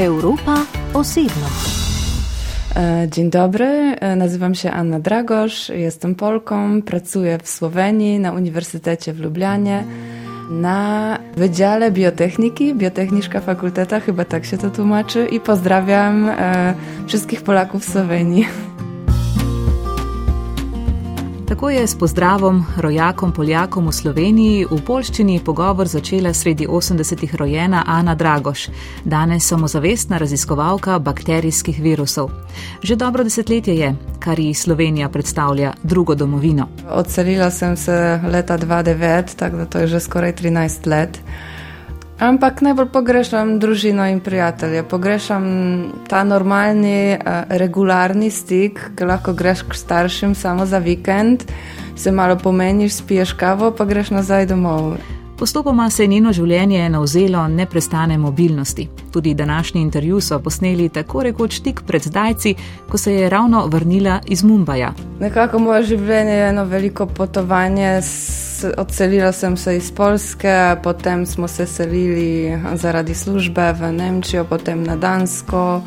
Europa osebno. E, dzień dobry, e, nazywam się Anna Dragosz, jestem Polką, pracuję w Słowenii na Uniwersytecie w Lublianie na Wydziale Biotechniki, Biotechniczka Fakulteta, chyba tak się to tłumaczy i pozdrawiam e, wszystkich Polaków w Słowenii. Tako je s pozdravom rojakom Poljakom v Sloveniji v polščini pogovor začela sredi 80-ih rojena Ana Dragoš, danes samozavestna raziskovalka bakterijskih virusov. Že dobro desetletje je, kar ji Slovenija predstavlja drugo domovino. Odselila sem se leta 2009, tako da to je že skoraj 13 let. Ampak najbolj pogrešam družino in prijatelje. Pogrešam ta normalni, uh, regularni stik, ki lahko greš k staršem samo za vikend, se malo pomeniš, spiješ kavo, pa greš nazaj domov. Postopoma se je njeno življenje navzelo neprestane mobilnosti. Tudi današnji intervju so posneli tako rekoč tik pred zdajci, ko se je ravno vrnila iz Mumbaja. Nekako moje življenje je eno veliko potovanje. Odselila sem se iz Polske, potem smo se selili zaradi službe v Nemčijo, potem na Dansko.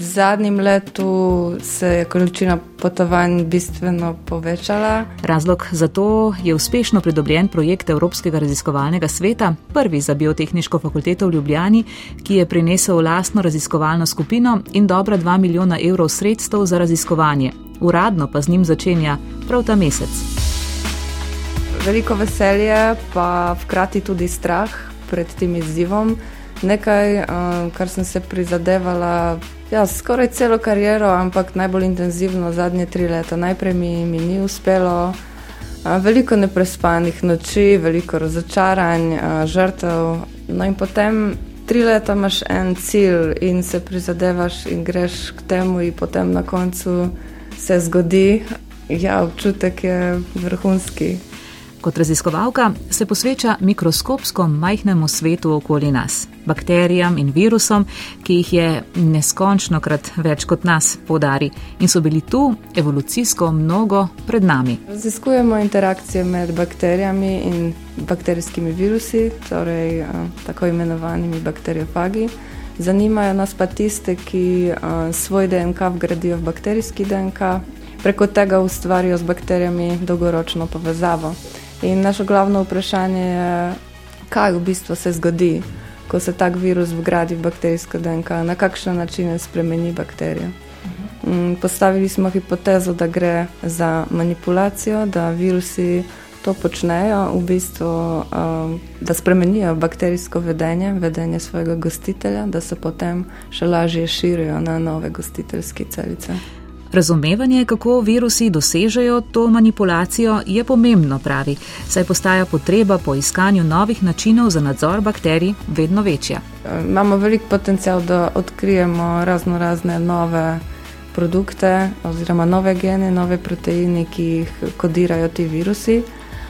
V zadnjem letu se je količina potovanj bistveno povečala. Razlog za to je uspešno pridobljen projekt Evropskega raziskovalnega sveta, prvi za biotehniško fakulteto v Ljubljani, ki je prinesel lastno raziskovalno skupino in dobra 2 milijona evrov sredstev za raziskovanje. Uradno pa z njim začenja prav ta mesec. Veliko veselje, pa hkrati tudi strah pred tem izzivom. Nekaj, eh, kar sem se prizadevala Ja, skoraj celo kariero, ampak najbolj intenzivno zadnje tri leta. Najprej mi, mi ni uspelo, veliko neprespanih noči, veliko razočaranj, žrtev. No in potem tri leta imaš en cilj in se prizadevaš in greš k temu, in potem na koncu se zgodi. Ja, občutek je vrhunski. Kot raziskovalka se posveča mikroskopsko majhnemu svetu okoli nas, bakterijam in virusom, ki jih je neskončno krat več kot nas, podari in so bili tu evolucijsko mnogo pred nami. Raziskujemo interakcije med bakterijami in bakterijskimi virusi, torej tako imenovanimi bakteriofagi. Zanimajo nas pa tiste, ki svoj DNK vgradijo v bakterijski DNK, preko tega ustvarijo z bakterijami dolgoročno povezavo. In naše glavno vprašanje je, kaj v bistvu se zgodi, ko se tak virus vgradi v bakterijsko DNK, na kakšen način spremeni bakterijo. In postavili smo hipotezo, da gre za manipulacijo, da virusi to počnejo, v bistvu, um, da spremenijo bakterijsko vedenje, vedenje svojega gostitelja, da se potem še lažje širijo na nove gostiteljske celice. Razumevanje, kako virusi dosežejo to manipulacijo, je pomembno, pravi, saj postaja potreba po iskanju novih načinov za nadzor bakterij vedno večja. Imamo velik potencial, da odkrijemo razno razne nove produkte oziroma nove gene, nove proteine, ki jih kodirajo ti virusi.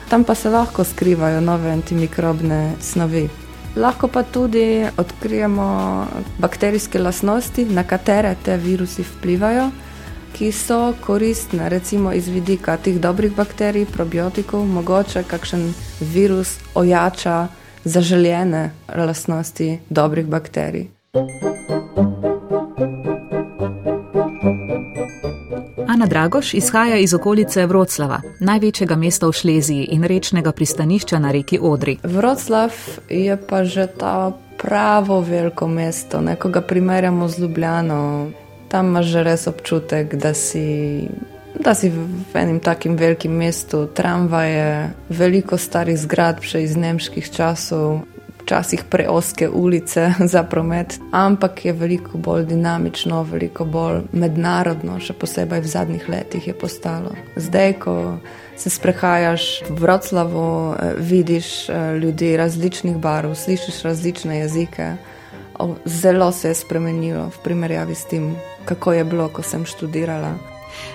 Tam pa se lahko skrivajo nove antimikrobne snovi. Lahko pa tudi odkrijemo bakterijske lastnosti, na katere te virusi vplivajo ki so koristne, recimo iz vidika teh dobrih bakterij, probiotikov, mogoče kakšen virus ojača zaželjene lastnosti dobrih bakterij. Ana Dragoš izhaja iz okolice Vroclava, največjega mesta v Šleziji in rečnega pristanišča na reki Odri. Vroclav je pa že ta pravo veliko mesto, nekoga primerjamo z Ljubljano, tam imaš že res občutek, da si, da si v enem takim velikim mestu, tramvaje, veliko starih zgradb še iz nemških časov. Včasih preoske ulice za promet, ampak je veliko bolj dinamično, veliko bolj mednarodno, še posebej v zadnjih letih je postalo. Zdaj, ko se sprehajaš v Vroclavu, eh, vidiš eh, ljudi različnih barv, slišiš različne jezike. Zelo se je spremenilo v primerjavi s tem, kako je bilo, ko sem študirala.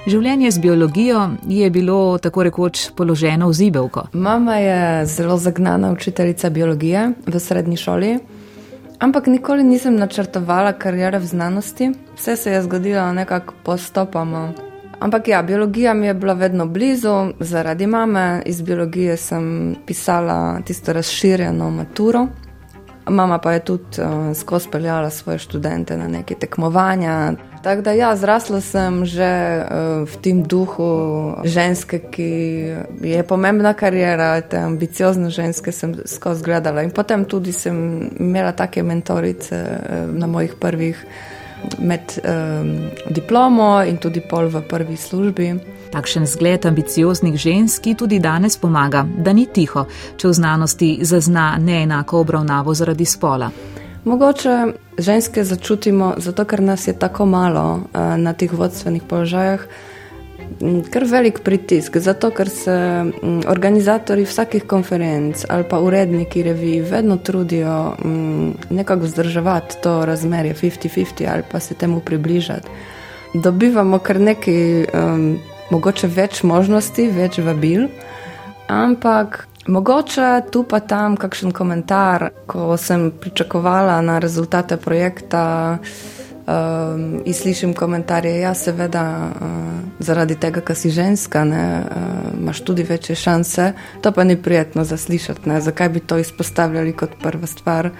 Življenje z biologijo je bilo tako rekoč položeno v zibelko. Mama je zelo zagnana učiteljica biologije v srednji šoli, ampak nikoli nisem načrtovala karijere v znanosti. Vse se je zgodilo nekako postopoma. Ampak ja, biologija mi je bila vedno blizu, zaradi mame. Iz biologije sem pisala tisto razširjeno maturo. Mama pa je tudi uh, skozi peljala svoje študente na neke tekmovanja. Tako da, ja, zrasla sem že uh, v tem duhu ženske, ki je pomembna karijera, te ambiciozne ženske sem skozi gledala. In potem tudi sem imela take mentorice uh, na mojih prvih med um, diplomo in tudi pol v prvi službi. Takšen zgled ambicioznih žensk, tudi danes pomaga, da ni tiho, če v znanosti zazna neenako obravnavo zaradi spola. Mogoče ženske začutimo, zato ker nas je tako malo uh, na teh vodstvenih položajih. Mm, kar velik pritisk, zato ker se mm, organizatori vsakih konferenc ali pa uredniki revij vedno trudijo mm, nekako vzdrževati to razmerje 50-50 ali pa se temu približati. Dobivamo kar nekaj, um, mogoče več možnosti, več vabil, ampak mogoče tu pa tam kakšen komentar, ko sem pričakovala na rezultate projekta. Um, in slišim komentarje, ja, seveda, uh, zaradi tega, ker si ženska, ne, uh, imaš tudi večje šanse. To pa ni prijetno zaslišati. Ne. Zakaj bi to izpostavljali kot prva stvar,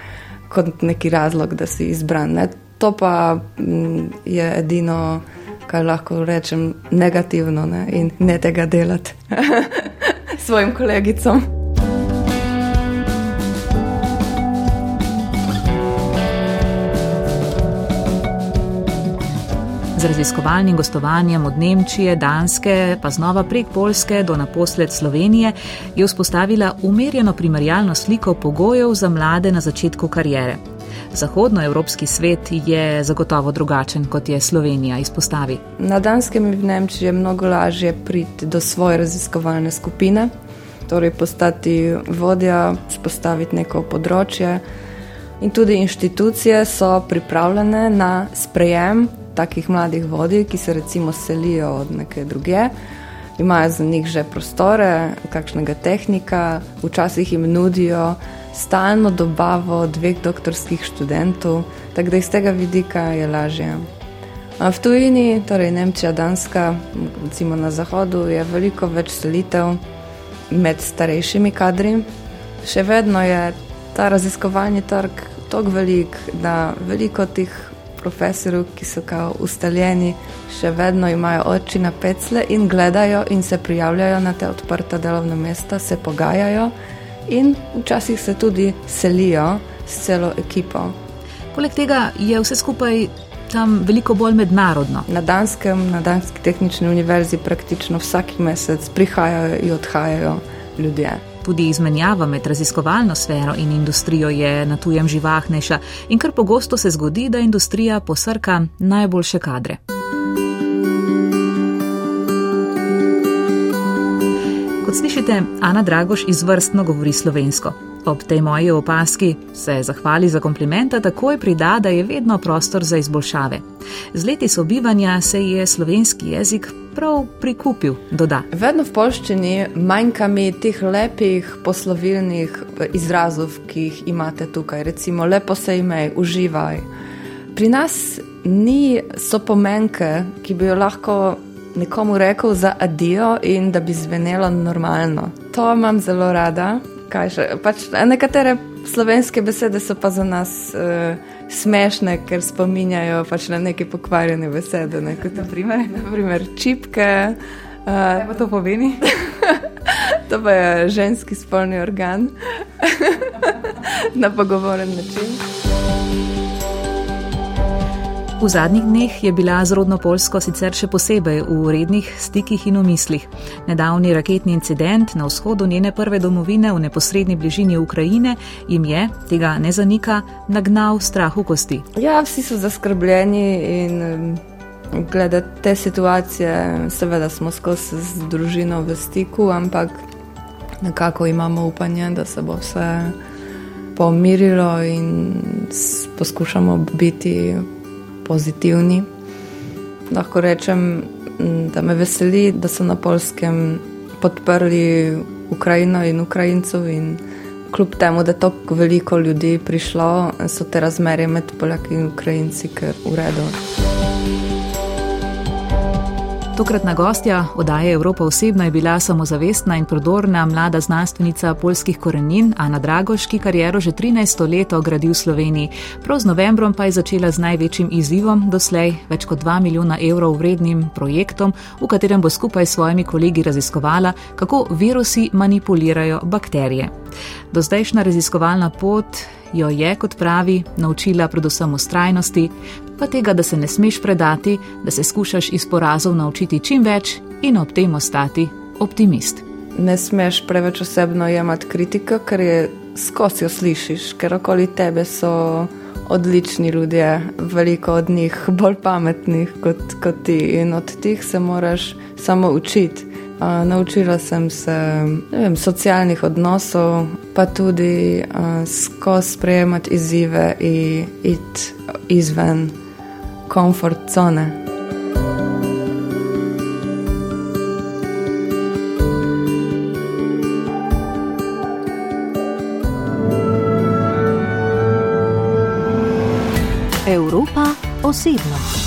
kot neki razlog, da si izbran? Ne. To pa m, je edino, kar lahko rečem, negativno ne, in ne tega delati svojim kolegicom. Z raziskovalnim gostovanjem od Nemčije, Danske, pa znova prek Polske do naposled Slovenije, je vzpostavila umerjeno primerjalno sliko pogojev za mlade na začetku karijere. Zahodnoevropski svet je zagotovo drugačen, kot je Slovenija izpostavi. Na Danskem in v Nemčiji je mnogo lažje priti do svoje raziskovalne skupine, torej postati vodja, spostaviti neko področje. In tudi inštitucije so pripravljene na sprejem takih mladih vodij, ki se recimo selijo od neke druge, imajo za njih že prostore, kakšnega tehnika, včasih jim nudijo stalno dobavo dveh doktorskih študentov, tako da iz tega vidika je lažje. V tujini, torej Nemčija, Danska, recimo na zahodu, je veliko več selitev med starejšimi kadri. Še vedno je ta raziskovalni trg tako velik, da veliko teh profesorjev, ki so kao ustaljeni, še vedno imajo oči na pecle in gledajo in se prijavljajo na te odprta delovna mesta, se pogajajo in včasih se tudi selijo s celo ekipo. Poleg tega je vse skupaj tam veliko bolj mednarodno. Na Danskem, na Danski tehnični univerzi praktično vsak mesec prihajajo in odhajajo ljudje. Tudi izmenjava med raziskovalno sfero in industrijo je na tujem živahnejša in kar pogosto se zgodi, da industrija posrka najboljše kadre. Kot slišite, Ana Dragoš izvrstno govori slovensko. Ob tej moji opaski se zahvali za komplimenta, takoj prida, da je vedno prostor za izboljšave. Z leti sobivanja se je slovenski jezik prav prikupil, doda. Vedno v polščini manjka mi teh lepih poslovilnih izrazov, ki jih imate tukaj. Recimo, lepo se imej, uživaj. Pri nas ni so pomenke, ki bi jo lahko nekomu rekel za adijo in da bi zvenelo normalno. To imam zelo rada kaj še. Pač, nekatere slovenske besede so pa za nas uh, smešne, ker spominjajo pač na neke pokvarjene besede, ne? kot naprimer, naprimer čipke. Uh, Kaj pa to pomeni? to pa je ženski spolni organ na pogovoren način. V zadnjih dneh je bila z rodno Polsko sicer še posebej v rednih stikih in umislih. Nedavni raketni incident na vzhodu njene prve domovine v neposrednji bližini Ukrajine jim je, tega ne zanika, nagnal strah v kosti. Ja, vsi so zaskrbljeni in glede te situacije, seveda smo skozi z družino v stiku, ampak nekako imamo upanje, da se bo vse pomirilo in poskušamo biti pozitivni. Lahko rečem, da me veseli, da so na polskem podprli Ukrajino in Ukrajincev. In kljub temu, da je tako veliko ljudi prišlo, so te razmerje med Poljaki in Ukrajinci kar redu. Tokratna gostja oddaje Evropa osebno je bila samozavestna in prodorna mlada znanstvenica polskih korenin Ana Dragoš, ki kariero že 13 let gradi v Sloveniji. Prav z novembrom pa je začela z največjim izzivom doslej, več kot 2 milijona evrov vrednim projektom, v katerem bo skupaj s svojimi kolegi raziskovala, kako virusi manipulirajo bakterije. Do zdajšnja raziskovalna pot jo je, kot pravi, naučila predvsem ustrajnosti, pa tega, da se ne smeš predati, da se skušaš iz porazov naučiti čim več in ob tem ostati optimist. Ne smeš preveč osebno jemati kritika, ker je skozi jo slišiš, ker okoli tebe so odlični ljudje, veliko od njih bolj pametnih kot, kot ti in od teh se moraš samo učiti. Uh, naučila sem se vem, socialnih odnosov, pa tudi uh, skozi sprejemati izzive in iti izven komfort cone. Evropa osebno.